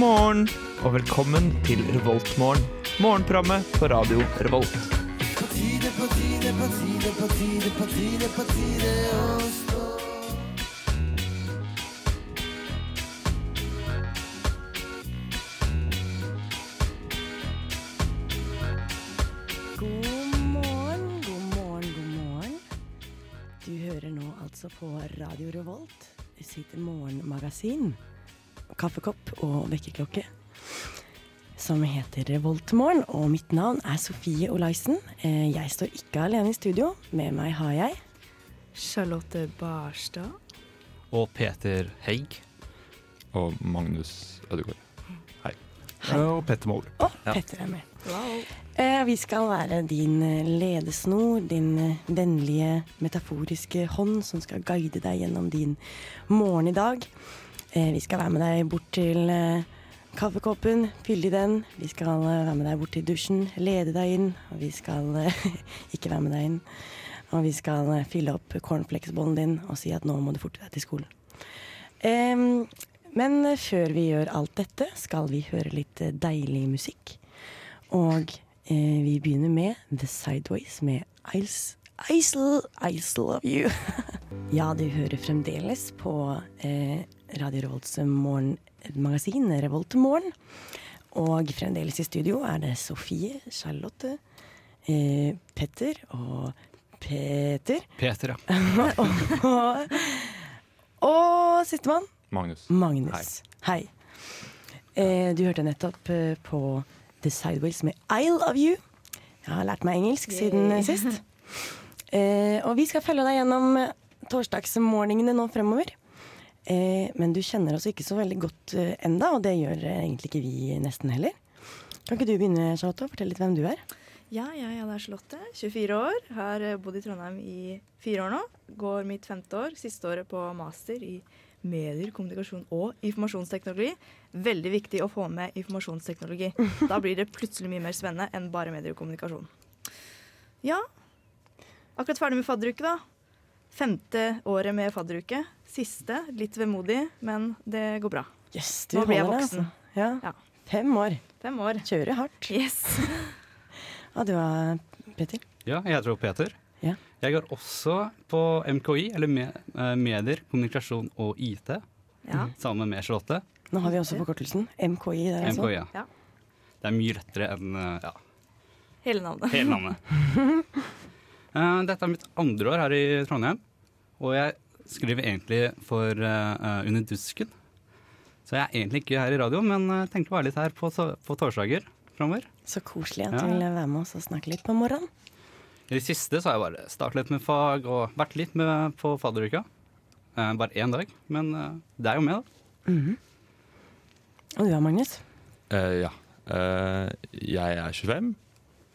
morgen og velkommen til Revoltmorgen. Morgenprogrammet på radio Revolt. God morgen, god morgen, god morgen. Du hører nå altså på Radio Revolt sitt morgenmagasin, kaffekopp og vekkerklokke, som heter Revoltmorgen. Og mitt navn er Sofie Olaisen. Eh, Jeg står ikke alene i studio. Med meg har jeg Charlotte Barstad. Og Peter Heig. Og Magnus Ødegaard. Hei. Og Petter Måler. Og Ja. Petter er med. Wow. Eh, Vi skal være din eh, ledesnor, din vennlige, metaforiske hånd som skal guide deg gjennom din morgen i dag. Eh, Vi skal være med deg bort til eh, kaffekoppen, fylle i den. Vi skal eh, være med deg bort til dusjen, lede deg inn. Og vi skal ikke være med deg inn. Og vi skal fylle opp cornflakesbollen din og si at nå må du forte deg til skolen. Em, men før vi gjør alt dette, skal vi høre litt deilig musikk. Og eh, vi begynner med The Sideways med Ice Isle, Isle love you. ja, du hører fremdeles på eh, Radio Revolts morgenmagasin, Revolt Morgen. Og fremdeles i studio er det Sofie, Charlotte, eh, Petter og Peter. Peter, ja. og og sistemann Magnus. Magnus. Hei. Eh, du hørte nettopp eh, på The Sideways med I Love You. Jeg har lært meg engelsk siden eh, sist. Eh, og vi skal følge deg gjennom torsdagsmorgenene nå fremover. Eh, men du kjenner oss ikke så veldig godt eh, enda, og det gjør eh, egentlig ikke vi nesten heller. Kan ikke du begynne, Charlotte, og fortelle litt hvem du er? Ja, det er Charlotte. 24 år. Har eh, bodd i Trondheim i fire år nå. Går mitt femte år. Siste året på master i medier, kommunikasjon og informasjonsteknologi. Veldig viktig å få med informasjonsteknologi. Da blir det plutselig mye mer spennende enn bare medier og kommunikasjon. Ja. Akkurat ferdig med fadderuke, da. Femte året med fadderuke. Siste. Litt vemodig, men det går bra. Yes, du Nå blir jeg holder det, voksen. altså. Ja. Ja. Fem år. Fem år. Kjører hardt. Yes. Ja, du er Peter? Ja, jeg heter Peter. Ja. Jeg går også på MKI, eller eh, medier, kommunikasjon og IT, Ja. sammen med Charlotte. Nå har vi også forkortelsen. MKI der, altså. MKI, ja. Ja. Det er mye lettere enn eh, ja, Hele navnet. hele navnet. Eh, dette er mitt andre år her i Trondheim, og jeg skriver egentlig for eh, eh, Under dusken. Så jeg er egentlig ikke her i radio, men uh, tenkte å være litt her på, på torsdager framover. Så koselig at Ja. du vil være med oss og snakke litt på morgenen. I det siste så har jeg bare startet litt med fag og vært litt med på fadderuka. Eh, bare én dag, men eh, det er jo med, da. Og du da, Magnus? Uh, ja. Uh, jeg er 25.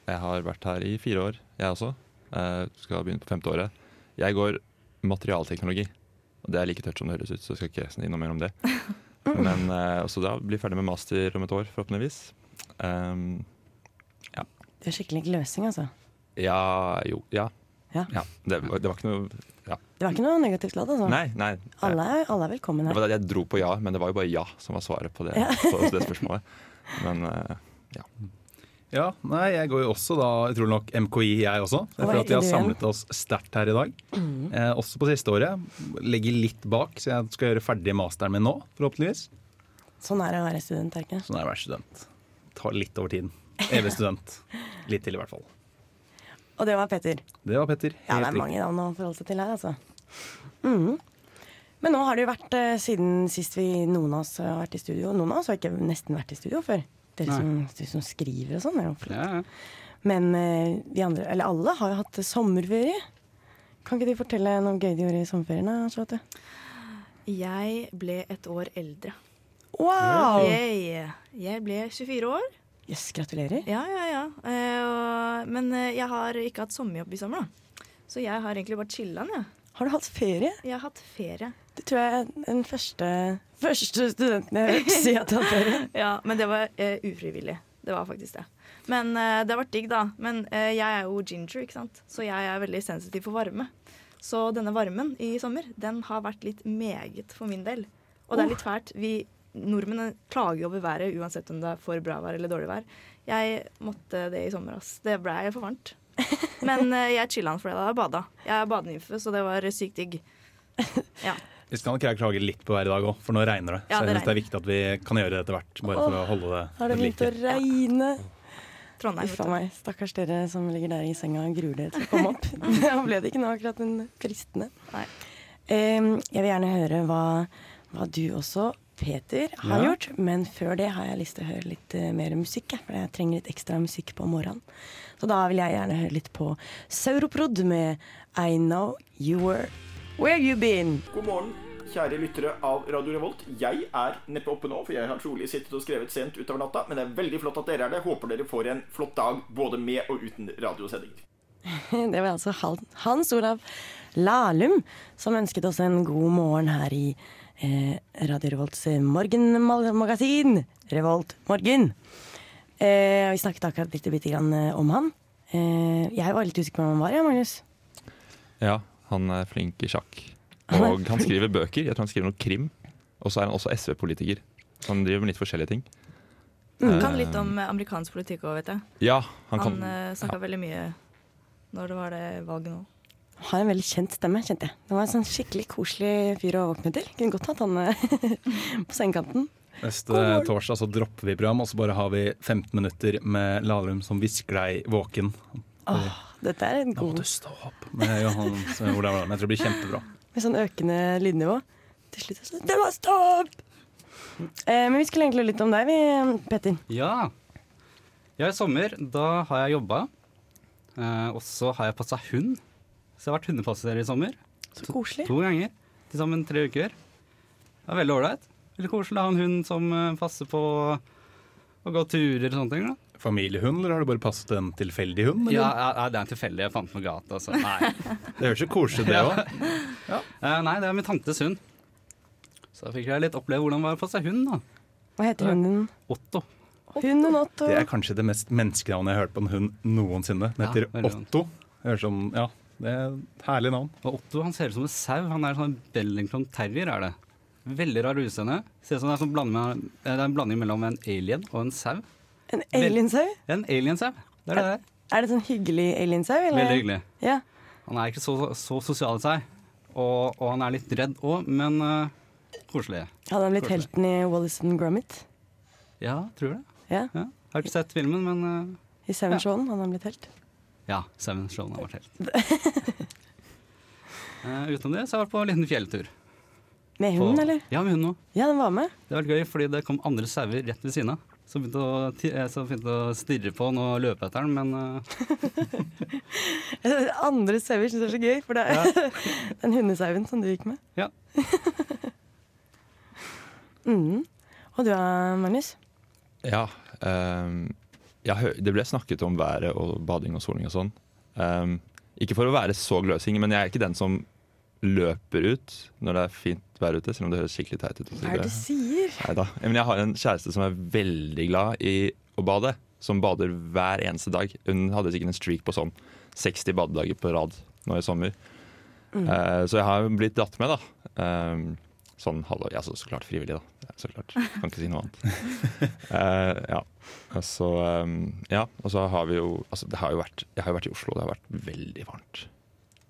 Jeg har vært her i fire år, jeg også. Uh, skal begynne på femte året. Jeg går materialteknologi. Og det er like tørt som det høres ut, så jeg skal ikke si noe mer om det. Men uh, også da blir ferdig med master om et år, forhåpentligvis. Um, Du er skikkelig løsning, altså. ja, jo, ja. Ja. Det, var- det var ikke noe ja. Det var ikke noe negativt ladd, altså. Nei, nei. Alle er, alle er velkommen her. jeg dro på ja, men det var jo bare ja som var svaret på det, på det spørsmålet. Men uh, Ja, nei, jeg går jo også da, utrolig nok, MKI jeg også. For at vi har samlet oss sterkt her i dag. Eh, også på siste året. Legger litt bak, så jeg skal gjøre ferdig masteren min nå, forhåpentligvis. Sånn er det å være student, er ikke? Sånn er det å være student. Tar litt over tiden. Evig student. Litt til, i hvert fall. Og det var Petter. Det var Petter. Ja, det Helt er mange navn å forholde seg til her, altså. Mm. Men nå har det jo vært eh, siden sist vi noen av oss har vært i studio. Noen av oss har ikke nesten vært i studio før. Dere som, de som skriver og sånn, er jo flott. Ja, ja. Men eh, vi andre, eller alle, har jo hatt sommerferie. Kan ikke de fortelle noe gøy de gjorde i sommerferien? Charlotte? Jeg ble et år eldre. Wow! Yay. Jeg ble 24 år. Yes, gratulerer. Ja, ja, ja. Uh, og, men eh, jeg har ikke hatt sommerjobb i sommer, da. Så jeg har egentlig bare chilla'n, jeg. Har du hatt ferie? Jeg har hatt ferie. Det tror jeg er den første, første studenten jeg har hørt si at han hatt. Ja, Men det var uh, ufrivillig. Det var faktisk det. Men uh, det har vært digg, da. Men uh, jeg er jo ginger, ikke sant. Så jeg er veldig sensitiv for varme. Så denne varmen i sommer, den har vært litt meget for min del. Og det er litt fælt. Vi nordmenn klager over været uansett om det er for bra vær eller dårlig vær. Jeg måtte det i sommer, ass. Det blei for varmt. Men jeg chilla'n for det da jeg bada. Jeg er badenymfe, så det var sykt digg. Ja. Vi skal nok klage litt på været i dag òg, for nå regner det. Ja, så jeg det synes det er viktig at vi kan gjøre det etter hvert, bare for å holde det Har det begynt å regne? Trondheim. Uff a meg. Stakkars dere som ligger der i senga og gruer dere til å komme opp. Da ble det ikke nå akkurat en fristende. Nei. Em, jeg vil gjerne høre hva, hva du også, Peter, har Ja. gjort. Men før det har jeg lyst til å høre litt uh, mer musikk. jeg, For jeg trenger litt ekstra musikk på morgenen. Så da vil jeg gjerne høre litt på Sauroprod med I Know You Were Where You Been. God morgen, kjære lyttere av Radio Revolt. Jeg er neppe oppe nå, for jeg har trolig sittet og skrevet sent utover natta. Men det er veldig flott at dere er det. Håper dere får en flott dag både med og uten radiosendinger. Det var altså Hans Olav Lahlum som ønsket oss en god morgen her i eh, Radio Revolts eh, morgenmagasin. Revolt Morgen. Eh, vi snakket akkurat litt litt grann eh, om han. Eh, jeg var litt usikker på hvem han var, ja, Magnus. Ja, han er flink i sjakk. Og han skriver bøker. Jeg tror han skriver noe krim. Og så er han også SV-politiker. Så han driver med litt forskjellige ting. Han kan litt om eh, amerikansk politikk òg, vet jeg. Ja, han Han, kan han snakka veldig mye når det var det valget nå. Han Har en veldig kjent stemme, kjente jeg. Det var en sånn skikkelig koselig fyr å våkne til. Kunne godt hatt han eh, på sengekanten. Neste torsdag så dropper vi program, og så bare har vi 15 minutter med Lahlum som hvisker deg våken. Åh, dette er en Nå må du stå opp med Johan Olav Lahlum. Jeg tror det blir kjempebra. Med sånn økende lydnivå. Til slutt er det sånn Det må stopp! Eh, men vi skulle egentlig litt om deg, vi, Petter. Ja. ja, i sommer da har jeg jobba. Eh, og så har jeg passa hund. Så jeg har vært hundepasser i sommer. Så koselig. To ganger. Til sammen tre uker. Det er veldig ålreit. Veldig koselig å ha en hund som eh, passer på å gå turer og sånne ting. da. Familiehund, eller har du bare passet en tilfeldig hund? eller? Ja, ja, ja, det er en tilfeldig jeg fant på gata. Altså. Nei. Det høres jo koselig ut, det òg. Eh, nei, det er min tantes hund. Så da fikk jeg litt oppleve hvordan det var å få seg hund. da. Hva heter hunden? Otto. Hunden Otto. Det er kanskje det mest menneskenavnet jeg har hørt på en hund noensinne. Den heter ja. Otto. Høres som, ja, det er et herlig navn. Og Otto han ser ut som en sau. Han er sånn Bellington terrier. er det. Veldig rar utseende. Ser ut som det er, sånn blanding eh, det er en blanding mellom en alien og en sau. En aliensau? En aliensau. Det er det der. Er det sånn hyggelig aliensau? Veldig hyggelig. Ja. Han er ikke så, så sosial i seg. Og, og han er litt redd òg, men uh, koselig. Hadde han blitt Koselig. helten i Wallace Gromit? Ja, tror det. Ja. Ja. Har ikke sett filmen, men uh, I Seven. Showen hadde han blitt helt. ja. Seven Show har vært helt. uh, utenom det så har jeg vært på en liten fjelltur. Med På- eller? Ja, med hunden òg. Ja, den var med. Det var gøy, fordi det kom andre sauer rett ved siden av. Som begynte å, jeg eh, begynte å stirre på den og løpe etter den, men uh. Andre sauer syns det er så gøy, for det er den hundesauen som du gikk med. Ja. mm. Og du da, Magnus? Ja. Um, jeg det ble snakket om været og bading og soling og sånn. Um, ikke for å være så gløsing, men jeg er ikke den som løper ut når det er fint vær ute, selv om det høres skikkelig teit ut. Hva er det du sier? Neida. Men jeg har en kjæreste som er veldig glad i å bade. Som bader hver eneste dag. Hun hadde sikkert en streak på sånn 60 badedager på rad nå i sommer. Mm. Uh, så jeg har blitt dratt med, da. Ehm, sånn halvår. Ja, så, så klart frivillig, da. Så klart. Kan ikke si noe annet. uh, ja. Altså, så, ehm, ja. Og så har vi jo Altså, det har jo vært Jeg har jo vært i Oslo, det har vært veldig varmt.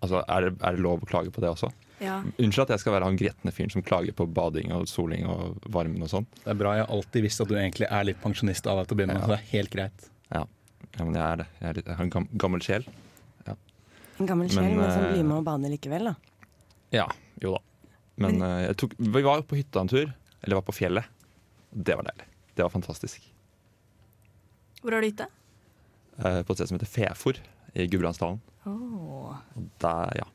Altså, er det, er det lov å klage på det også? Ja. Unnskyld at jeg skal være han gretne fyren som klager på bading og soling og varmen og sånn. Det er bra. Jeg har alltid visst at du egentlig er litt pensjonist av deg til å begynne med. Ja. så Det er helt greit. Ja, men jeg er det. Jeg, er litt, jeg har en gammel sjel. En gammel sjel, Men, men, som eh, blir med og bader likevel, da. Ja, jo da. Men men jeg tok, vi var på hytta en tur, eller var på fjellet. Det var deilig. Det var fantastisk. Hvor har du hytte? Eh, på et sted som heter Fefor i Gudbrandsdalen. Oh. Og der, ja.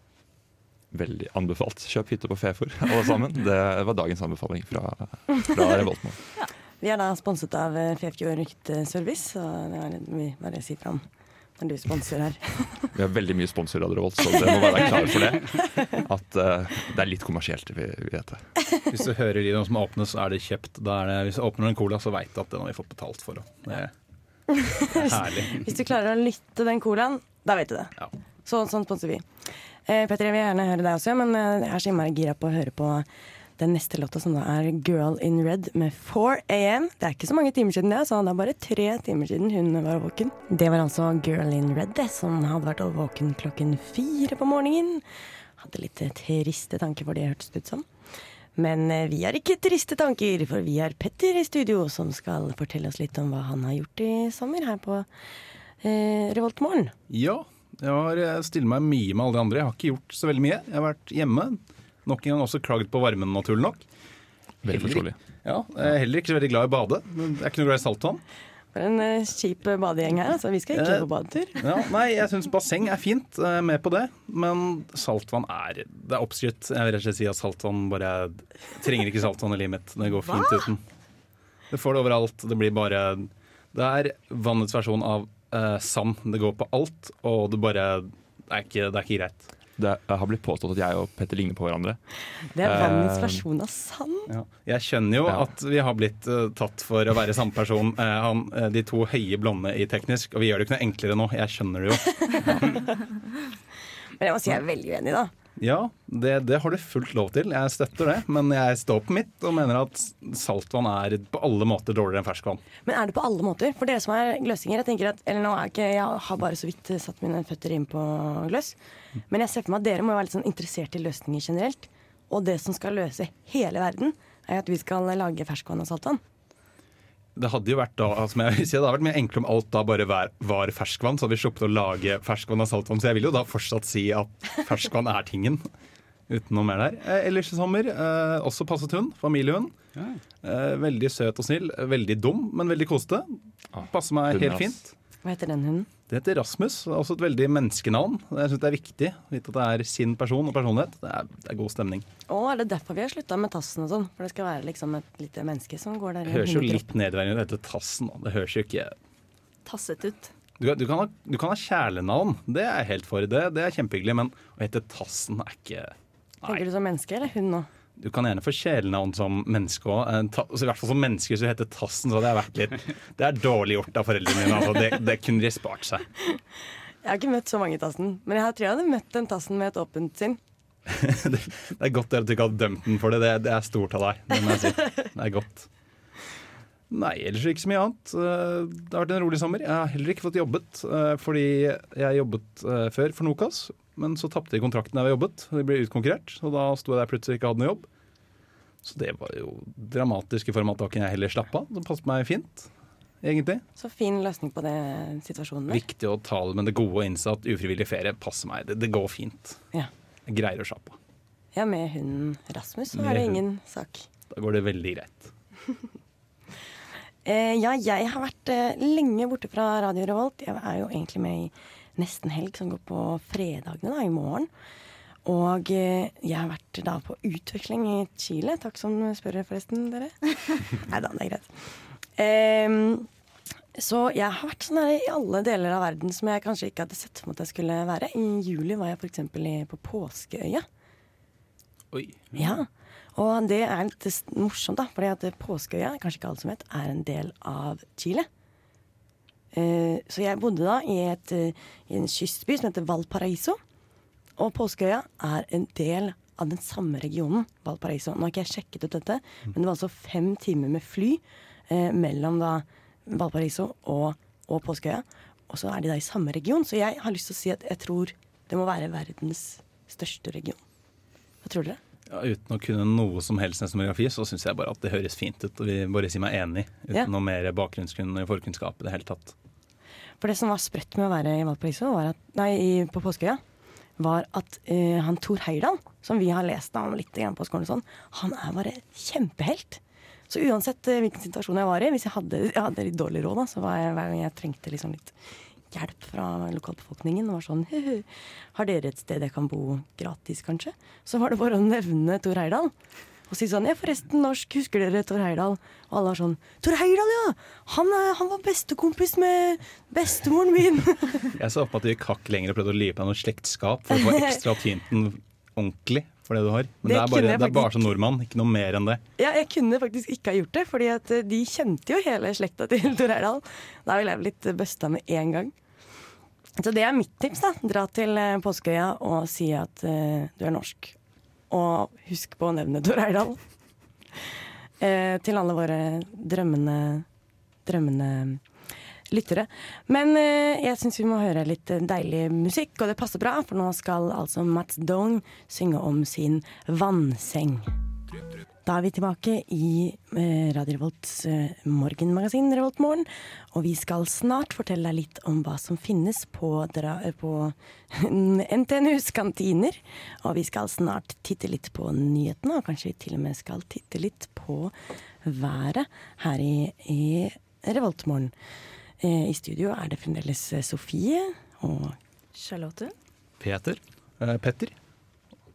Veldig anbefalt. Kjøp hytte på Fefor, alle sammen. Det var dagens anbefaling fra, fra Revoltmann. Vi er da sponset av eh, Fefjord Rykteservice, så det er mye bare å si fra om når du sponser her. Vi har veldig mye sponsorer av Revolt, så dere må være klar for det. At uh, det er litt kommersielt, vi, vi vet det. Hvis du hører de som åpnes, så er det kjøpt. Da er det, hvis du åpner en cola, så veit du at den har vi fått betalt for. og Det er, det. Hvis du klarer å lytte den colaen, da vet du det. Ja. Så, sånn sponser vi. Eh, Petter, jeg vil gjerne høre deg også, men eh, jeg er så innmari gira på å høre på Den neste låta som da er Girl in Red med 4 AM. Det er ikke så mange timer siden det, så det er bare tre timer siden hun var våken. Det var altså Girl in Red det, som hadde vært våken klokken fire på morgenen. Hadde litt triste tanker for det hørtes ut som. Men eh, vi har ikke triste tanker, for vi har Petter i studio som skal fortelle oss litt om hva han har gjort i sommer her på eh, Revoltmorgen. Ja, jeg har eh, stiller meg mye med alle de andre. Jeg har ikke gjort så veldig mye. Jeg har vært hjemme. Nok en gang også klaget på varmen, naturlig nok. Veldig forståelig. Ja, jeg er heller ikke så veldig glad i å bade. men Jeg er ikke noe glad i saltvann. For en eh, kjip badegjeng her, altså. Vi skal ikke Eh, på badetur. Ja, nei, jeg syns basseng er fint, eh, med på det. Men saltvann er Det er oppskrytt. Jeg vil rett og slett si at saltvann bare Trenger ikke saltvann i livet mitt. Det går fint uten. Det får det overalt. Det blir bare Det er vannets versjon av eh, sand. Det går på alt, og det bare Det er ikke, det er ikke greit. Det har blitt påstått at jeg og Petter ligner på hverandre. Det er vannets Eh, versjon av sand. Ja. Jeg skjønner jo Ja. at vi har blitt uh, tatt for å være samme person. uh, han, uh, de to høye blonde i teknisk, og vi gjør det ikke noe enklere nå. Jeg skjønner det jo. Men jeg må si jeg er veldig uenig, da. Ja, det, det har du fullt lov til. Jeg støtter det. Men jeg står på mitt og mener at saltvann er på alle måter dårligere enn ferskvann. Men er det på alle måter? For dere som er gløsinger, jeg tenker at Eller nå er ikke Jeg har bare så vidt satt mine føtter inn på gløss. Men jeg ser for meg at dere må være litt sånn interessert i løsninger generelt. Og det som skal løse hele verden, er at vi skal lage ferskvann og saltvann. Det hadde jo vært da, som jeg vil si, det hadde vært mye enklere om alt da bare var, var ferskvann. Så hadde vi sluppet å lage ferskvann og saltvann. Så jeg vil jo da fortsatt si at ferskvann er tingen. Uten noe mer der. Eh, ellers i sommer eh, også passet hund. Familiehund. Eh, veldig søt og snill. Veldig dum, men veldig kosete. Passer meg helt fint. Hva heter den hunden? Det heter Rasmus. Også et veldig menneskenavn. Jeg synes det er viktig å vite at det er sin person og personlighet. Det er, det er god stemning. Å, er det derfor vi har slutta med tassen og sånn? For det skal være liksom et lite menneske som går der Det høres jo litt nedverdigende ut. Det heter Tassen. Det høres jo ikke Tasset ut. du, kan- du, kan ha, du kan ha kjælenavn. Det er jeg helt for. Det, det er kjempehyggelig. Men å hete Tassen er ikke Tenker du som menneske eller hund nå? Du kan gjerne få kjælenavn som menneske òg. I hvert fall som menneske hvis du heter Tassen. Så jeg vært litt Det er dårlig gjort av foreldrene mine. Altså. Det, det kunne de spart seg. Jeg har ikke møtt så mange Tassen, men jeg tror jeg hadde møtt en Tassen med et åpent sinn. Det er godt at du ikke hadde dømt den for det. Det, det er stort av deg. Det si. Det er godt. Nei, ellers ikke så mye annet. Eh, Det har vært en rolig sommer. Jeg har heller ikke fått jobbet, eh, fordi jeg jobbet eh, før for Nokas. Men så tapte de kontrakten der vi jobbet. De ble utkonkurrert. Og da sto jeg der plutselig ikke hadde noe jobb. Så det var jo dramatisk i form av at da kunne jeg heller slappe av. Det passet meg fint, egentlig. Så fin løsning på det situasjonen der. Viktig å ta det med det gode og innse at ufrivillig ferie passer meg. Det, det går fint. Ja. Jeg greier å slappe av. ja, med hunden Rasmus så er det ingen sak. Da går det veldig greit. Eh, ja, jeg har vært eh, lenge borte fra Radio Revolt. Jeg er jo egentlig med i Nesten Helg, som går på fredagene da, i morgen. Og eh, jeg har vært da på utveksling i Chile. Takk som spør, forresten, dere. Nei da, det er greit. Um, så jeg har vært sånn her i alle deler av verden som jeg kanskje ikke hadde sett for meg at jeg skulle være. I juli var jeg f.eks. på Påskeøya. Oi. Ja, og det er litt morsomt, da. fordi at Påskeøya, kanskje ikke alle som vet, er en del av Chile. Eh, så jeg bodde da i, et, eh, i en kystby som heter Valparaiso. Og Påskeøya er en del av den samme regionen, Valparaiso. Nå har ikke jeg sjekket ut dette, men det var altså fem timer med fly eh, mellom da Valparaiso og, og Påskeøya. Og så er de da i samme region, så jeg har lyst til å si at jeg tror det må være verdens største region. Hva tror dere? Ja, uten å kunne noe som helst nesten om geografi, så syns jeg bare at det høres fint ut. Og vi bare sier meg enig, uten Ja. noe mer bakgrunnskunnskap og forkunnskap i det hele tatt. For det som var sprøtt med å være i Valparaiso, at, nei, på Påskeøya, var at uh, han Thor Heyerdahl, som vi har lest om litt på skolen, sånn, han er bare kjempehelt. Så uansett uh, hvilken situasjon jeg var i, hvis jeg hadde, jeg hadde litt dårlig råd, da, så var jeg, hver gang jeg trengte liksom litt hjelp fra lokalbefolkningen, og var sånn Har dere et sted jeg kan bo gratis, kanskje? Så var det bare å nevne Thor Heyerdahl. Og si sånn 'Jeg er forresten norsk, husker dere Tor Heyerdahl?' Og alle er sånn Tor Heyerdahl, ja! Han, er- han var bestekompis med bestemoren min!' Jeg så opp at du gikk hakk lenger og prøvde å lie på deg noe slektskap for å få ekstra tynten ordentlig for det du har. Men Det det, er bare, faktisk... det er bare som nordmann, ikke noe mer enn det. Ja, jeg kunne faktisk ikke ha gjort det, fordi at eh, de kjente jo hele slekta til Tor Heyerdahl. Da ville jeg blitt busta med en gang. Så det er mitt tips. da. Dra til eh, Påskeøya og si at uh, du er norsk. Og husk på å nevne Tor Heyerdahl. Eh, til alle våre drømmende, drømmende lyttere. Men eh, jeg syns vi må høre litt deilig musikk, og det passer bra, for nå skal altså Mats Dong synge om sin vannseng. Da er vi tilbake i eh, Radio Revolts morgenmagasin, morgenmagasin Revoltmorgen. Og vi skal snart fortelle deg litt om hva som finnes på, dra, eh, på NTNUs kantiner. Og vi skal snart titte litt på nyhetene, og kanskje vi til og med skal titte litt på været her i, i Revoltmorgen. Eh, I studio er det fremdeles eh, Sofie og Charlotte. Peter. Eh, Petter.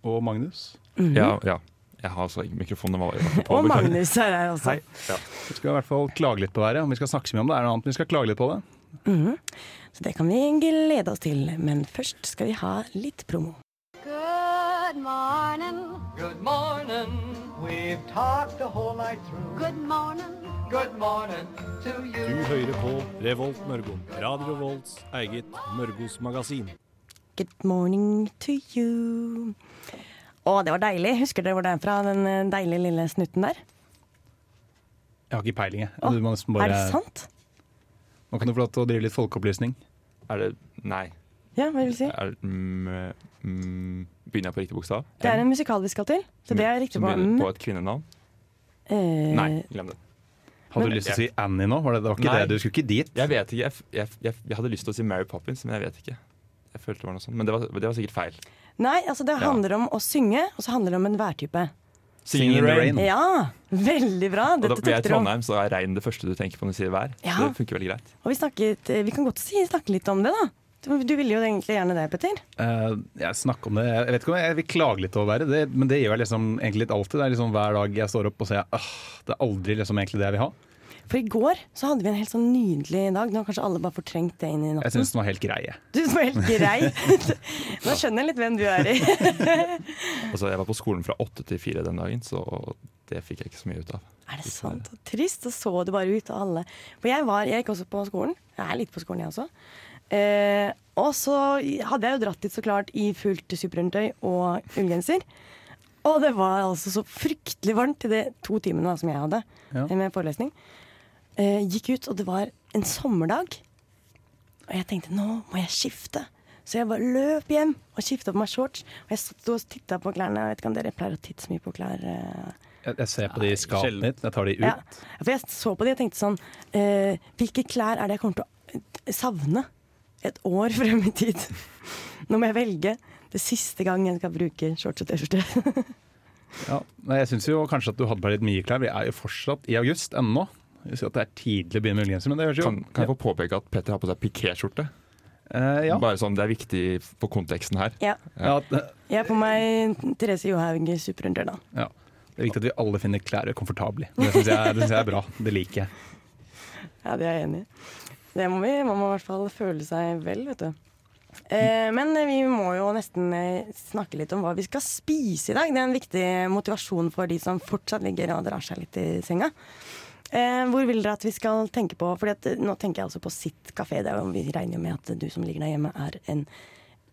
Og Magnus. Ja, ja. Jeg har altså ikke mikrofonen. var på, Og. Magnus er her også. Hei. Ja. Vi skal i hvert fall klage litt på været. Om vi skal snakke så mye om det, er det noe annet. Vi skal klage litt på det. Mhm. Så det kan vi glede oss til. Men først skal vi ha litt promo. Good morning. Good morning. We've talked the whole night through. Good morning. Good morning to you. Du hører på Revolt Mørgo. Radio Revolts eget Mørgos magasin. Good morning to you. Å, det var deilig. Husker dere hvor det er fra, den eh, deilige lille snutten der? Jeg har ikke peiling, jeg. Du må nesten bare, Er det sant? Nå kan du få lov til å drive litt folkeopplysning. Er det Nei. Ja, hva vil du si? Er mm, mm, begynner jeg på riktig bokstav? Det er en musikal vi skal til, så det er riktig Som på begynner på et kvinnenavn? Eh, Nei, glem det. Hadde Men- du lyst til å si Annie nå? Var det, det var ikke Nei. det, du skulle ikke dit? Jeg vet ikke. Jeg, jeg, jeg, jeg hadde lyst til å si Mary Poppins, men jeg vet ikke. Jeg følte det var noe sånt. Men det var, det var sikkert feil. Nei, altså det Ja. handler om å synge, og så handler det om en værtype. Singing in the rain. Ja, veldig bra. Og da vi er i. Trondheim, så er regn det første du tenker på når du sier vær. Ja. Det funker veldig greit. Og vi snakket eh, Vi kan godt si, snakke litt om det, da. Du, ville jo egentlig gjerne det, Petter. Uh, jeg snakker om det Jeg vet ikke om jeg vil klage litt over været, det, men det gjør jeg liksom egentlig litt alltid. Det er liksom Hver dag jeg står opp og sier ah, det er aldri liksom egentlig det jeg vil ha. For i går så hadde vi en helt sånn nydelig dag. Nå har kanskje alle bare fortrengt det inn i natten. Jeg syns den var helt grei. Du som er helt grei. Nå skjønner jeg litt hvem du er i. Altså, jeg var på skolen fra åtte til fire den dagen, så det fikk jeg ikke så mye ut av. Er det sant? Trist. Så så du bare ut av alle. For jeg var, jeg gikk også på skolen. Jeg er litt på skolen, jeg også. Eh, og så hadde jeg jo dratt dit så klart i fullt superundertøy og ullgenser. Og det var altså så fryktelig varmt i de to timene da, som jeg hadde Ja. med forelesning. Eh, gikk ut, og det var en sommerdag. Og jeg tenkte nå må jeg skifte. Så jeg bare løp hjem og skifta på meg shorts. Og jeg sto og titta på klærne. Jeg vet ikke om dere pleier å titte så mye på klær. Eh. Jeg, jeg ser på de i skapet mitt, jeg tar de ut. Ja. For jeg så på de og tenkte sånn eh, Hvilke klær er det jeg kommer til å eh, savne et år frem i tid? Nå må jeg velge det siste gang jeg skal bruke shorts og T-skjorte. Ja. Jeg syns jo kanskje at du hadde på deg litt mye klær. Vi er jo fortsatt i august ennå. Jeg sier at det er tidlig å begynne med ullgenser, men det høres jo. Kan, kan jeg få påpeke at Petter har på seg pikéskjorte? Eh, ja. Bare sånn, Det er viktig for konteksten her. ja. Ja, Jeg er på meg Therese Johaug superunder, da. ja. det er viktig at vi alle finner klær komfortable i. Det syns jeg, det synes jeg er bra. Det liker jeg. Ja, det er jeg enig i. Det må vi. Man må i hvert fall føle seg vel, vet du. Eh, men vi må jo nesten eh, snakke litt om hva vi skal spise i dag. Det er en viktig motivasjon for de som fortsatt ligger og drar seg litt i senga. Eh, hvor vil dere at vi skal tenke på? Fordi at, eh, nå tenker jeg altså på Sitt kafé. Det er jo, vi regner jo med at du som ligger der hjemme, er en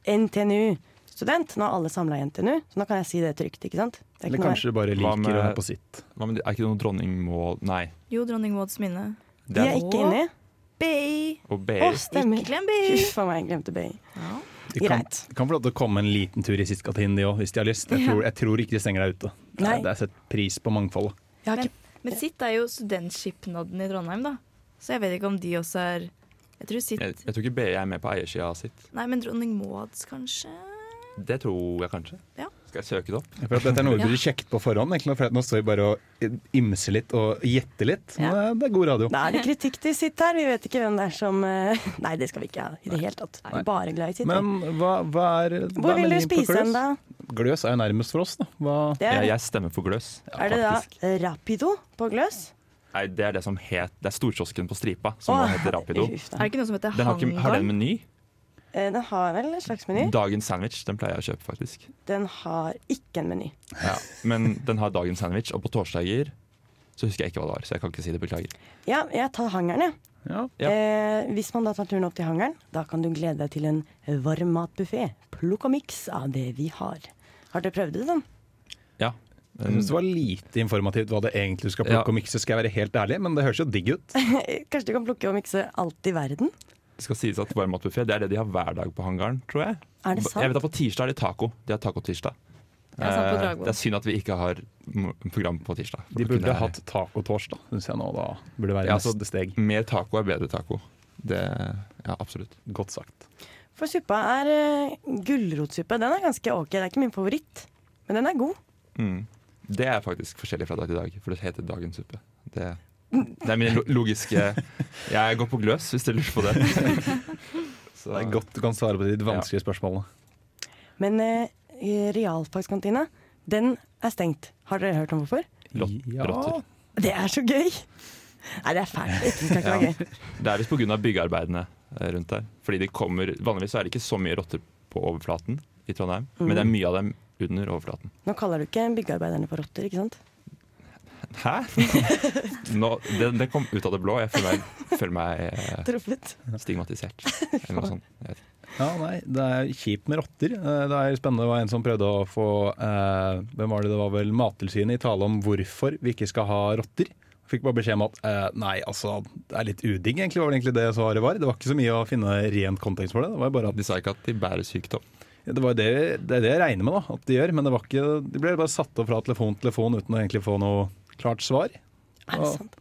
NTNU-student. Nå er alle samla i NTNU, så nå kan jeg si det trygt. ikke sant? Det er Eller ikke kanskje du bare liker med- å være på sitt. Hva med, er ikke det noe dronning Maud Nei. Jo, dronning Mauds minne. De er ikke inni. BI. Og Å, BI. stemmer. Ikke glem BI. Huff a meg, jeg glemte BI. Ja. De kan, Greit. kan få lov til å komme en liten tur i Sistkantinen, de òg, hvis de har lyst. Jeg tror, jeg tror ikke de stenger deg ute. Det Nei. er, det er sett pris på mangfoldet. Jeg har ikke men Sitt er jo studentskipnaden i Trondheim, da. Så jeg vet ikke om de også er Jeg tror Sitt Jeg, jeg tror ikke BI er med på eiersida av sitt. Nei, men dronning Mauds, kanskje? Det tror jeg kanskje. Ja. Skal jeg søke det opp? For at dette er noe du burde sjekket på forhånd. egentlig, For at nå står vi bare og imser litt og gjetter litt. Ja. Det, er, det er god radio. Da er det kritikk til sitt her. Vi vet ikke hvem det er som eh, Nei, det skal vi ikke ha i det hele tatt. Er bare glad i sitt. Men hva, hva er hva Hvor er vil du spise hen, da? Gløs er jo nærmest for oss, da. Hva, er, Jeg, jeg stemmer for Gløs. er det da. Rapido på gløs? Nei, det er det som het Det er storkiosken på Stripa som Åh, heter Rapido. Er det ikke noe som heter Den har, ikke, har den meny? Eh, Den har vel en slags meny? Dagens sandwich. Den pleier jeg å kjøpe, faktisk. Den har ikke en meny. Ja. Men den har dagens sandwich, og på torsdager så husker jeg ikke hva det var. Så jeg kan ikke si det. Beklager. Ja, jeg tar hangaren, jeg. Ja. Eh, hvis man da tar turen opp til hangaren, da kan du glede deg til en varmmatbuffé. Plukk og miks av det vi har. Har dere prøvd det, sånn? Ja. Jeg synes det var lite informativt hva det egentlig skal plukke Ja. og mikse, skal jeg være helt ærlig, men det høres jo digg ut. Kanskje du kan plukke og mikse alt i verden? Det skal sies at varmmatbuffé det er det de har hver dag på hangaren, tror jeg. Er det sant? Jeg vet at På tirsdag er det taco. De har taco-tirsdag. Det er Eh, det er synd at vi ikke har program på tirsdag. De burde kunne hatt tacotorsdag, syns jeg nå. Da burde være Ja, altså- neste steg. Mer taco er bedre taco. Det, ja, absolutt. Godt sagt. For suppa er uh, gulrotsuppe. Den er ganske ok. Det er ikke min favoritt, men den er god. Mm. Det er faktisk forskjellig fra dag til dag, for det heter dagens suppe. Det, det er min logiske Jeg går på gløs, hvis du lurer på det. Så, Det er godt du kan svare på de vanskelige ja. spørsmålene. Men uh, realfagskantine, den er stengt. Har dere hørt om hvorfor? Lott- Ja. Det er så gøy! Nei, det er fælt. Det gøy. Det er visst pga. byggearbeidene eh, rundt der. Fordi de kommer, Vanligvis er det ikke så mye rotter på overflaten i Trondheim, men det er mye av dem under overflaten. Nå kaller du ikke byggearbeiderne for rotter, ikke sant? Hæ? Nå, det, det kom ut av det blå. Jeg føler meg, føler meg eh, stigmatisert. Eller noe sånt. Jeg vet ikke. Ja, nei, Det er kjipt med rotter. Eh, Det er spennende. Det var en som prøvde å få eh, Hvem var det? Det var vel Mattilsynet i tale om hvorfor vi ikke skal ha rotter. Fikk bare beskjed om at eh, nei, altså, det er litt udigg, egentlig. var vel egentlig det svaret var. Det var ikke så mye å finne rent kontekst for det. Det var bare at De sa ikke at de bærer sykdom. det, var det, det er det jeg regner med da, at de gjør. Men det var ikke, de ble bare satt opp fra telefon til telefon uten å egentlig få noe klart svar. Er det sant?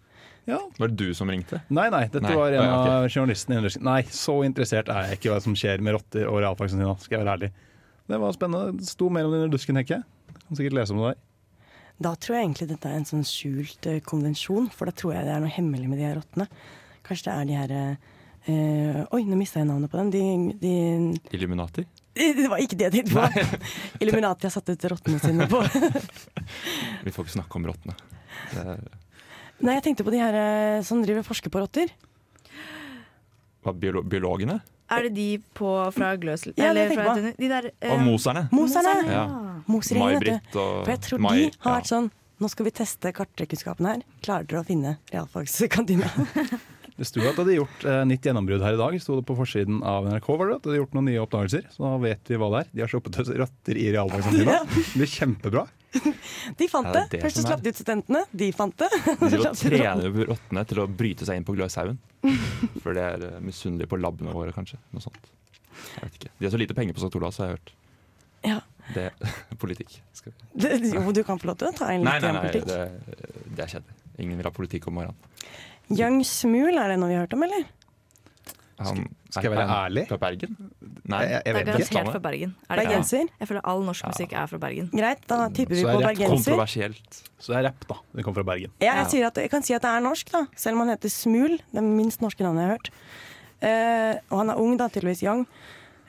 Ja. Var det du som ringte? Nei, nei, dette Nei, var en av ja, ok. av journalistene. Nei, så interessert er jeg ikke i hva som skjer med rotter og realfagsene skal jeg være ærlig. Det var spennende. Det sto mer om det under dusken, tenker jeg. Kan sikkert lese om det der. Da tror jeg egentlig dette er en sånn skjult eh, konvensjon, for da tror jeg det er noe hemmelig med de her rottene. Kanskje det er de her eh, Oi, nå mista jeg navnet på dem. De, de, Illuminati? det var ikke det jeg tenkte på. Illuminati har satt ut rottene sine på Vi får ikke snakke om rottene. Det er- Nei, jeg tenkte på de her eh, som driver og forsker på rotter. Hva, biolo biologene? Er det de på fra Gløsel... Ja, det eller tenker fra jeg? De der eh, Og moserne? Moserne! Ja. Moseringen, vet du. May-Britt og For jeg tror Mai. de har ja. vært sånn Nå skal vi teste kartkunnskapen her. Klarer dere å finne realfagskantina? Det sto at de hadde gjort eh, nytt gjennombrudd her i dag. Sto det på forsiden av NRK. var det, at de hadde gjort noen nye oppdagelser. Så da vet vi hva det er. De har sluppet løs rotter i realfagskantina. Det blir kjempebra. De fant det det. er Først så er- slapp de ut studentene. De fant det. De trener rottene til å bryte seg inn på Gløshaugen. For det er uh, misunnelige på labene våre, kanskje. Noe sånt. Jeg vet ikke. De har så lite penger på St. Olavs, har jeg hørt. Ja. Det politikk. Skal vi. Det, jo, du kan få lov til å ta en liten litt nei, nei, politikk. det, det er kjedelig. Ingen vil ha politikk om morgenen. Young Smule, er det noe vi har hørt om, eller? Han, Skal jeg være ærlig? Fra Bergen? Nei. Jeg, jeg Det er vet ikke. garantert fra Bergen. Er det bergenser? Ja. Jeg føler all norsk musikk er fra Bergen. Greit, da tipper vi på bergenser. Kontroversielt. Så det er rapp, da. Det kommer fra Bergen. Ja, jeg, sier at, jeg kan si at det er norsk, da. Selv om han heter Smul. Det er minst norske navnet jeg har hørt. Uh, og han er ung, da, tydeligvis young.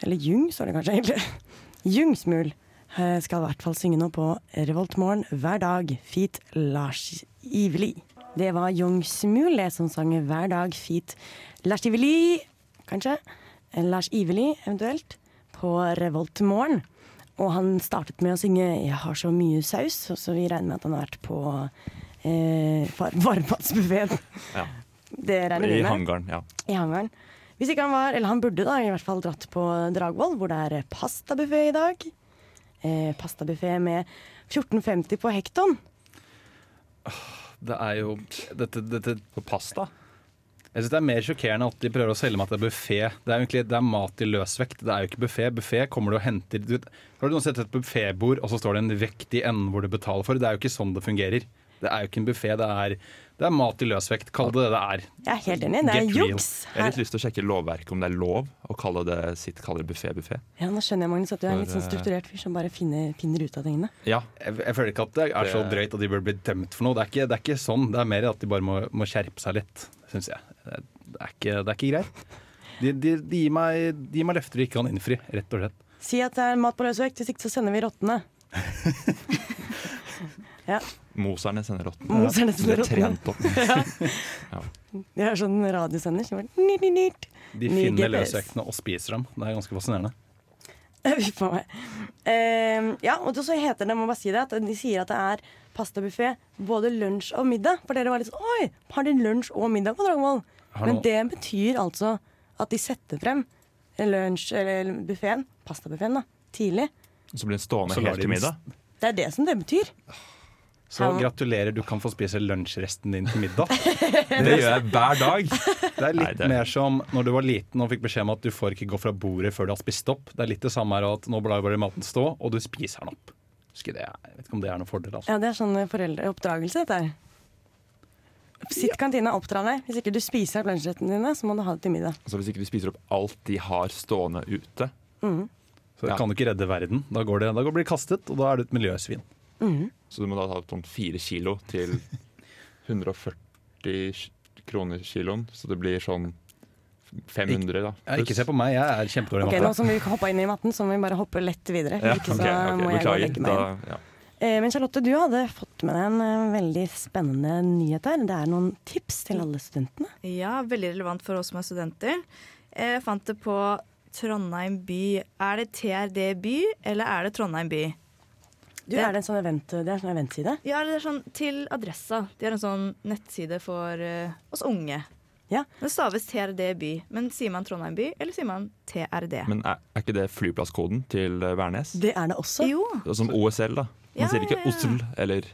Eller Jung, står det kanskje egentlig. Jung Smul eh, skal i hvert fall synge nå på Revoltmorgen hver dag. Feat Lars Iveli. Det var Young Smule det som sang hver dag. Feat Lars Iveli, kanskje. Eh, Lars Iveli, eventuelt. På Revoltmorgen. Og han startet med å synge 'Jeg har så mye saus', så vi regner med at han har vært på eh, varmtvannsbuffeen. Ja. Det regner I vi med. hangaren, ja. I hangaren. Hvis ikke han var, eller han burde da i hvert fall dratt på Dragvoll, hvor det er pastabuffé i dag. Eh, pastabuffé med 14,50 på hekton. Det er jo dette, dette På pasta? Jeg synes Det er mer sjokkerende at de prøver å selge meg at det er buffé. Det er egentlig det er mat i løsvekt. Det er jo ikke buffé. Buffé kommer du og henter du, Har du noen sett et buffébord, og så står det en vekt i enden hvor du betaler for? Det er jo ikke sånn det fungerer. Det er jo ikke en buffé. Det er, det er mat i løsvekt. Kall det det det er. Jeg er helt enig, det er juks. Jeg har litt lyst til å sjekke lovverket om det er lov å kalle det sitt kalle buffé-buffé. Ja, nå skjønner jeg, Magnus, at du er en litt sånn eh, strukturert fyr som bare finner, finner ut av tingene. Ja. Jeg, jeg føler ikke at det er så drøyt at de bør bli dømt for noe. Det er ikke, det er ikke sånn. Det er mer at de bare må, må skjerpe seg litt, syns jeg. Det, er ikke, det er ikke greit. De, de, de, gir meg, de gir meg løfter de ikke kan innfri, rett og slett. Si at det er mat på løsvekt, hvis ikke så sender vi rottene. ja, Moserne sender rottene. Moserne sender De er trent opp. de har sånn radiosender som bare. De finner løsvektene og spiser dem. Det er ganske fascinerende. Uff a meg. Eh, ja, og så heter det, må bare si det, at de sier at det er pastabuffé både lunsj og middag. For dere var litt sånn Oi, har de lunsj og middag på Dragvoll? Men det betyr altså at de setter frem lunsj, eller buffeen, pastabuffeen, da, tidlig. Så blir den stående helt til middag. Det er det som det betyr. Så ja. gratulerer, du kan få spise lunsjresten din til middag. Det gjør jeg hver dag. Det er litt Nei, det- mer som når du var liten og fikk beskjed om at du får ikke gå fra bordet før du har spist opp. Det er litt det samme her at nå blar bare maten stå, og du spiser den opp. Husker det, jeg vet ikke om det er noen fordel. Altså. Ja, det er sånn foreldreoppdragelse, dette her. Sitt i kantina, oppdra deg. Hvis ikke du spiser opp lunsjrettene dine, så må du ha det til middag. Altså Hvis ikke du spiser opp alt de har stående ute Mm. Så Ja. kan du ikke redde verden. Da, går det, da blir det kastet, og da er du et miljøsvin. Mm. Så du må da ta sånn fire kilo til 140 kroner kiloen. Så det blir sånn 500, da. Ja, ikke se på meg, jeg er kjempedårlig i Ok, Nå som vi hoppa inn i matten, så må vi bare hoppe lett videre. Ja, ikke så okay. ok, må jeg gå og legge meg Da, ja. Eh, Men Charlotte, du hadde fått med deg en eh, veldig spennende nyhet her. Det er noen tips til alle studentene. Ja, veldig relevant for oss som er studenter. Jeg fant det på Trondheim by. Er det TRD by, eller er det Trondheim by? Du, er det en sånn event, det er en sånn eventside? Ja, det er sånn til Adressa. De har en sånn nettside for uh, oss unge. Ja. Det staves TRD by, men sier man Trondheim by, eller sier man TRD? Men er, er ikke det flyplasskoden til eh, Værnes? Det er det også. Jo. Som OSL, da. Man Ja, sier ikke ja, ja. Osl eller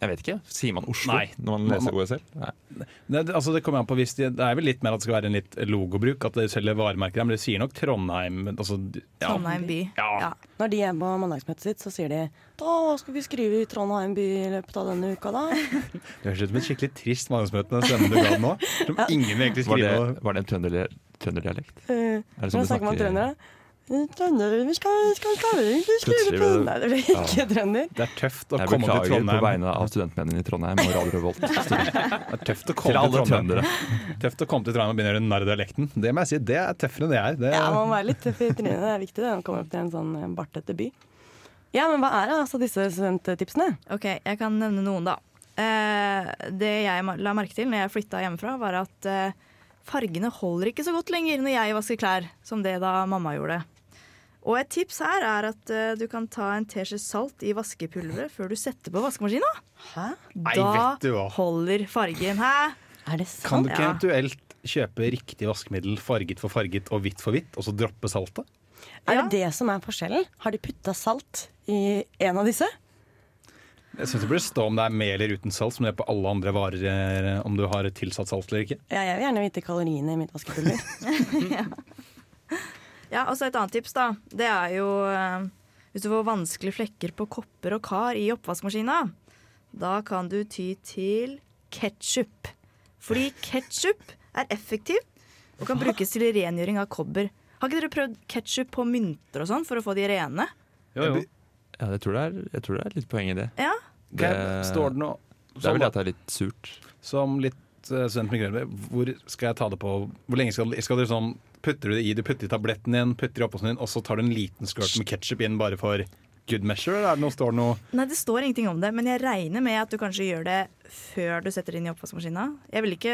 Jeg vet ikke. Sier man Oslo Nei. når man leser OSL? Nei. Det, det- altså det kommer an på hvis de, det er vel litt mer at det skal være en litt logobruk, at de selger varemerker her, men det sier nok Trondheim. Altså, ja. Trondheim by. Ja. Når de er på mandagsmøtet sitt, så sier de Da skal vi skrive i Trondheim by i løpet av denne uka, da. Det høres ut som et skikkelig trist mandagsmøte, den stemmen du ga nå. Som ingen vil egentlig Var det, skrive var det en trønder, trønderdialekt? Eh, Er det sånn du snakker man trønder trøndere? Trønder, vi skal, vi skal, skal vi egentlig skrive på Nei, det blir ikke trønder. Det er tøft å Jeg komme til Trondheim. Jeg beklager på vegne av studentmennene i Trondheim og Radio Revolt. Det er tøft å komme til, Trondheim. Tøft å komme til Trondheim og begynne å gjøre narr av dialekten. Det må jeg si, det er tøffere enn det er. Det, Ja, man må være litt tøff i trynet. Det er viktig det, å komme opp til en sånn eh, bartete by. Ja, men hva er altså disse studenttipsene? Ok, jeg kan nevne noen, da. Eh, det jeg la merke til når jeg flytta hjemmefra, var at eh, fargene holder ikke så godt lenger når jeg vasker klær, som det da mamma gjorde. Og et tips her er at uh, du kan ta en teskje salt i vaskepulveret før du setter på vaskemaskina. Hæ? Nei, Da vet du hva. holder fargen. Hæ? Er det sant? Kan du ikke Ja. eventuelt kjøpe riktig vaskemiddel farget for farget og hvitt for hvitt, og så droppe saltet? Er Ja. det det som er forskjellen? Har de putta salt i en av disse? Jeg syns det burde stå om det er med eller uten salt, som det er på alle andre varer, eh, om du har tilsatt salt eller ikke. Ja, jeg vil gjerne vite kaloriene i mitt vaskepulver. Ja, altså Et annet tips da, det er jo eh, hvis du får vanskelige flekker på kopper og kar i oppvaskmaskina, da kan du ty til ketsjup. Fordi ketsjup er effektiv og kan brukes til rengjøring av kobber. Har ikke dere prøvd ketsjup på mynter og sånn for å få de rene? Jo, jo. Ja, jeg tror, det er, jeg tror det er litt poeng i det. Ja. Det, Står det noe det er vel at det er litt surt. Som litt uh, student med grønne, hvor skal jeg ta det på Hvor lenge skal, skal du sånn Putter du det i, du putter i tabletten din, putter i din, og så tar du en liten skvørt med ketsjup inn bare for good measure? Eller er det noe, står noe Nei, det står ingenting om det, men jeg regner med at du kanskje gjør det før du setter det inn i oppvaskmaskina. Jeg ville ikke,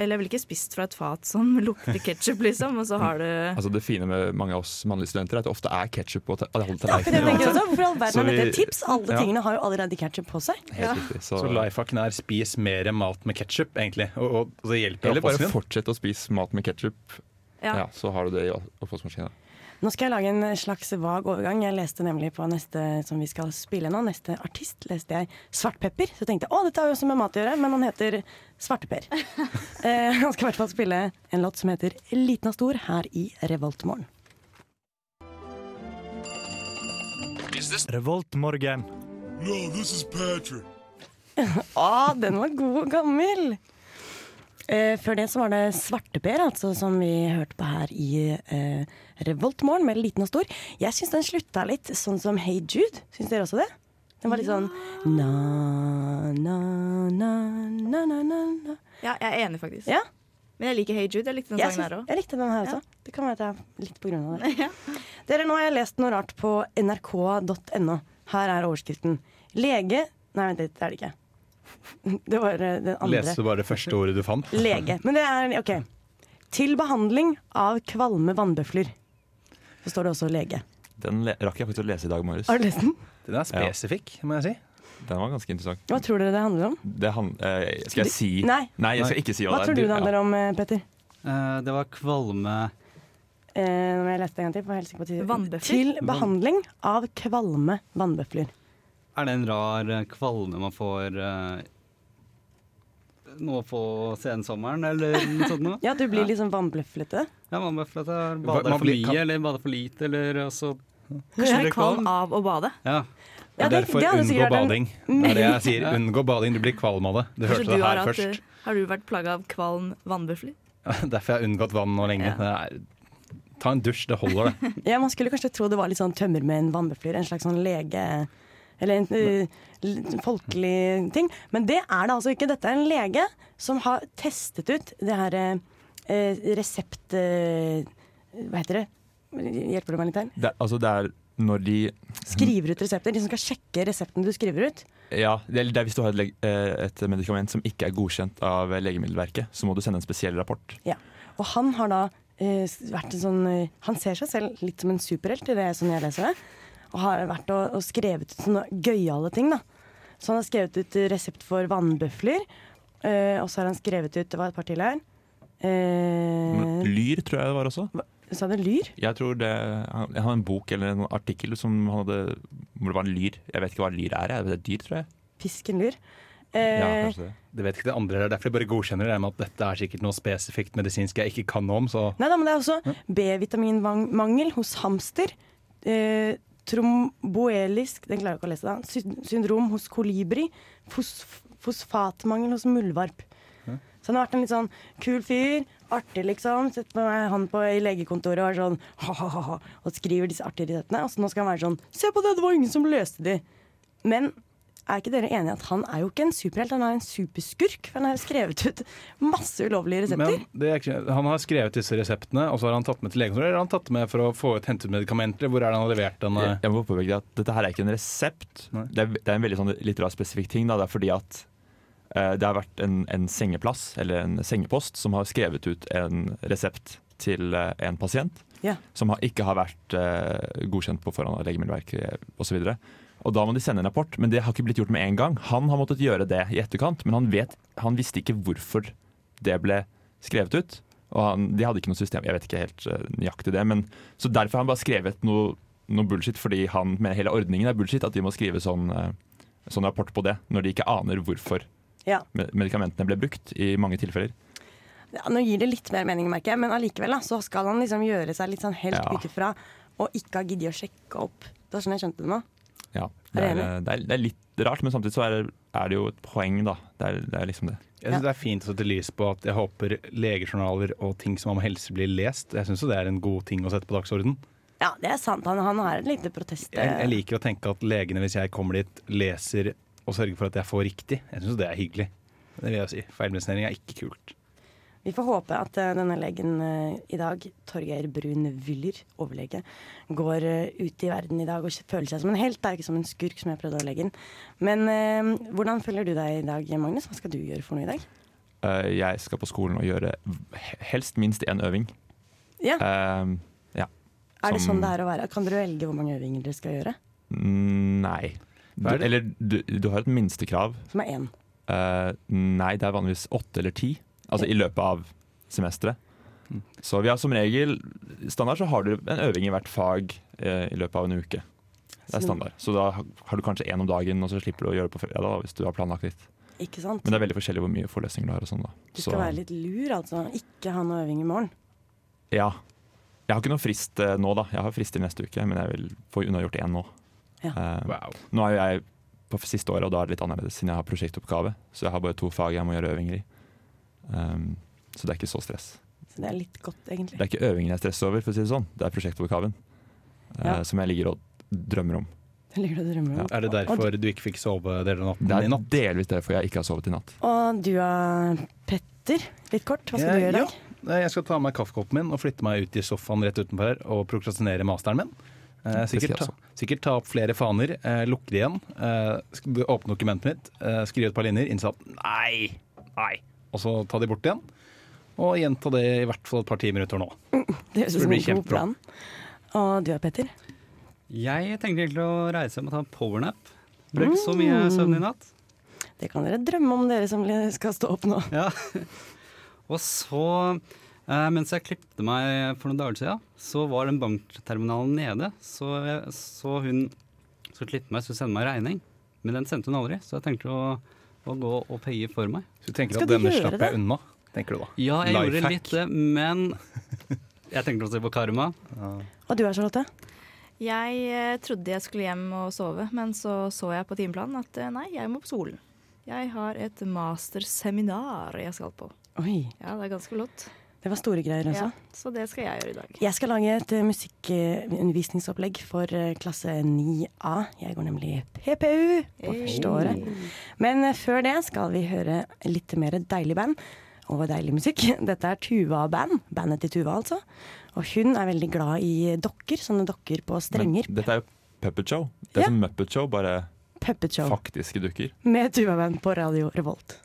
ville ikke spist fra et fat som lukter ketsjup, liksom, og så har du Altså Det fine med mange av oss mannlige studenter er at det ofte er ketsjup på ta- alle Ja, Hvorfor i all verden er dette et tips? Alle ja. tingene har jo allerede ketsjup på seg. Helt riktig. Så, Så lifehacken er spis mer mat med ketsjup, egentlig. Og, og, og det hjelper eller bare fortsett å spise mat med ketsjup. Ja. Ja, så har du det i oppvaskmaskina. Nå skal jeg lage en slags vag overgang. Jeg leste nemlig på neste som vi skal spille nå, neste artist, leste jeg Svartpepper. Så tenkte jeg å, dette har jo også med mat å gjøre, men han heter Svarteper. eh, han skal i hvert fall spille en låt som heter Liten og stor her i Revoltmorgen. Revoltmorgen. Å, den var god og gammel! Eh, før det så var det Svarteper, altså, som vi hørte på her i eh, Revoltmorgen med Liten og stor. Jeg syns den slutta litt sånn som Hey Jude. Syns dere også det? Den var litt sånn na, na, na, na, na, na. Ja, jeg er enig, faktisk. Ja, Men jeg liker Hey Jude. Jeg likte den sangen her òg. jeg likte den her også. Det kan være at jeg er litt på grunn av det. Dere, nå har jeg lest noe rart på nrk.no. Her er overskriften. Lege Nei, vent litt, det er det ikke. Det var eh, den andre. Leste bare det første ordet du fant? Lege. Men det er OK. Til behandling av kvalme vannbøfler. Så står det også lege. Den le rakk jeg faktisk å lese i dag morges. Har du lest den? Den er spesifikk, må jeg si. Den var ganske interessant. Hva tror dere det handler om? Det han, eh, skal jeg si Nei. jeg skal ikke si hva, Hva tror du det handler om, eh, Petter? Uh, det var kvalme Eh, nå må jeg lese det en gang til. Til behandling av kvalme vannbøfler. Er det en rar eh, kvalme man får uh, nå på sensommeren, eller noe sånt noe? Ja, du blir liksom vannbløflete? Ja, jeg Hva- bader for mye, kan- eller bader for lite, eller altså Kanskje du blir er kvalm av å bade? Ja. Ja, det- Derfor det unngå en- bading. Det er det jeg sier. Unngå bading, du blir kvalm av det. Du hørte du det her først. eh, har du vært plaga av kvalm vannbøfler? Derfor har jeg unngått vann nå lenge. Ja. Det er, ta en dusj, det holder, det. Ja, Man skulle kanskje tro det var litt sånn tømmer med en vannbøfler. En slags sånn lege... Eller en eh, folkelig ting. Men det er det altså ikke. Dette er en lege som har testet ut det her eh, resept... Eh, hva heter det? Hjelper du meg litt her? Det, altså, det er når de Skriver ut resepter. De som skal sjekke resepten du skriver ut. Ja, det er, hvis du har et, eh, et medikament som ikke er godkjent av Legemiddelverket, så må du sende en spesiell rapport. Ja. Og han har da eh, vært en sånn eh, Han ser seg selv litt som en superhelt, i det som jeg leser det. Og har vært og, og skrevet ut sånne gøyale ting, da. Så han har skrevet ut resept for vannbøfler. eh, og så har han skrevet ut Det var et par til her. Eh, Lyr tror jeg det var også. sa du lyr? Jeg tror det, jeg har en bok eller en artikkel som han hadde, hvor det var en lyr. Jeg vet ikke hva lyr er. Jeg. Det er dyr, tror jeg. Fisken lyr. Ja, Eh, kanskje det. Det vet ikke det andre, det er derfor jeg bare godkjenner det med at dette er sikkert noe spesifikt medisinsk jeg ikke kan noe om. Så Nei da, men det er også B-vitaminmangel hos hamster. Eh, tromboelisk Den klarer jeg ikke å lese, da. Syndrom hos kolibri. fosf fosfatmangel hos muldvarp. Så han har vært en litt sånn kul fyr. Artig, liksom. Sett med meg han på i legekontoret og er sånn ha-ha-ha. Og skriver disse artige resettene. Og så nå skal han være sånn Se på det, det var ingen som løste de. Men er ikke dere enige at han er jo ikke en superhelt, han er en superskurk? For han har skrevet ut masse ulovlige resepter. Men det er ikke, han har skrevet disse reseptene, og så har han tatt med til legekontoret. Eller har han tatt med for å få ut hentet medikamenter? Hvor er det han har levert den? Jeg, jeg må påpeke at dette her er ikke en resept. Det er, det er en veldig sånn, litt rar spesifikk ting. Da. Det er fordi at uh, det har vært en, en sengeplass, eller en sengepost, som har skrevet ut en resept til uh, en pasient. Yeah. Som har, ikke har vært uh, godkjent på forhånd av Legemiddelverket osv. Og, og da må de sende en rapport, men det har ikke blitt gjort med en gang. Han har måttet gjøre det i etterkant, men han, vet, han visste ikke hvorfor det ble skrevet ut. Og han, de hadde ikke noe system, jeg vet ikke helt uh, nøyaktig det, men så derfor har han bare skrevet noe, noe bullshit, fordi han mener hele ordningen er bullshit, at de må skrive sånn, uh, sånn rapport på det, når de ikke aner hvorfor Ja. medikamentene ble brukt i mange tilfeller. Ja, nå gir det litt mer mening, merker jeg, men allikevel da, så skal han liksom gjøre seg litt sånn helt Ja. ut ifra og ikke ha giddet å sjekke opp. Det var sånn jeg skjønte det nå. Ja, det er, det, er, det er litt rart, men samtidig så er det, er det jo et poeng, da. Det er, det er liksom det. Jeg synes Det er fint å sette lys på at jeg håper legejournaler og ting som om helse blir lest. Jeg syns det er en god ting å sette på dagsorden. Ja, det er sant. Han, han har en liten protest. Jeg, jeg liker å tenke at legene, hvis jeg kommer dit, leser og sørger for at jeg får riktig. Jeg syns det er hyggelig. Det vil jeg si. Feilmedisinering er ikke kult. Vi får håpe at eh, denne legen eh, i dag, Torgeir Brun Wyller, overlege, går eh, ut i verden i dag og føler seg som en helt. Det er ikke som en skurk, som jeg prøvde å legge inn. Men eh, hvordan føler du deg i dag, Magnus? Hva skal du gjøre for noe i dag? Eh, jeg skal på skolen og gjøre helst minst én øving. Ja, Uh, ja. Er det som- sånn det er å være? Kan dere velge hvor mange øvinger dere skal gjøre? Mm, Nei. Du, er eller du, du har et minstekrav. Som er én. Uh, nei, det er vanligvis åtte eller ti. Altså i løpet av semesteret. Mm. Så vi har som regel Standard så har du en øving i hvert fag eh, i løpet av en uke. Det er standard. Så da har du kanskje én om dagen, og så slipper du å gjøre det på fredag da, hvis du har planlagt litt. Ikke sant? Men det er veldig forskjellig hvor mye forelesninger du har. og sånn da. Du Så, skal være litt lur, altså. Ikke ha noe øving i morgen. ja. Jeg har ikke noen frist eh, nå, da. Jeg har frist til neste uke, men jeg vil få unnagjort én nå. Ja. Eh, Wow. Nå er jo jeg på siste året, og da er det litt annerledes siden jeg har prosjektoppgave. Så jeg har bare to fag jeg må gjøre øvinger i. Um, så det er ikke så stress. Så det er litt godt, egentlig. Det er ikke øvingen jeg stresser over, for å si det sånn. Det er prosjektoppgaven ja. uh, som jeg ligger og drømmer om. Ligger og drømmer om. Er det derfor du ikke fikk sove deler av natten Det er natt? delvis derfor jeg ikke har sovet i natt. Og du da, Petter? Litt kort, hva skal du gjøre i dag? Ja, jeg skal ta med kaffekoppen min og flytte meg ut i sofaen rett utenfor her og prokrastinere masteren min. Eh, sikkert, ta, sikkert ta opp flere faner, eh, lukke det igjen, eh, åpne dokumentet mitt, eh, skrive et par linjer, innsatt nei, nei, og så ta de bort igjen. Og gjenta det i hvert fall et par timer utover nå. Det høres ut som en god plan. Og du da, Petter? Jeg tenkte egentlig å reise hjem og ta en powernap. Brukt så mye søvn i natt. Det kan dere drømme om, dere som skal stå opp nå. Ja. Og så, eh, mens jeg klippte meg for noen dager siden, så var den bankterminalen nede. Så, jeg, så hun som klippet meg, skulle sende meg regning. Men den sendte hun aldri, så jeg tenkte å, å gå og paye for meg. Så du tenker Skal at denne slapp det? jeg unna, tenker du da? Ja, jeg gjorde Lifehack. litt det, men jeg tenkte også på karma. Og du er Charlotte? Jeg eh, trodde jeg skulle hjem og sove, men så så jeg på timeplanen at eh, nei, jeg må på skolen. Jeg har et masterseminar jeg skal på. Oi, Ja, det er ganske flott. Det var store greier også. Ja, så det skal jeg gjøre i dag. Jeg skal lage et eh, musikkundervisningsopplegg for eh, klasse 9A. Jeg går nemlig PPU på første året. Men eh, før det skal vi høre litt mer deilig band og deilig musikk. Dette er Tuva Band, bandet til Tuva altså. Og hun er veldig glad i dokker, sånne dokker på strenger. Men dette er jo Puppet Show. Det er Ja. som Muppet Show, bare Puppet Show faktiske dukker. med Tuva Band på Radio Revolt.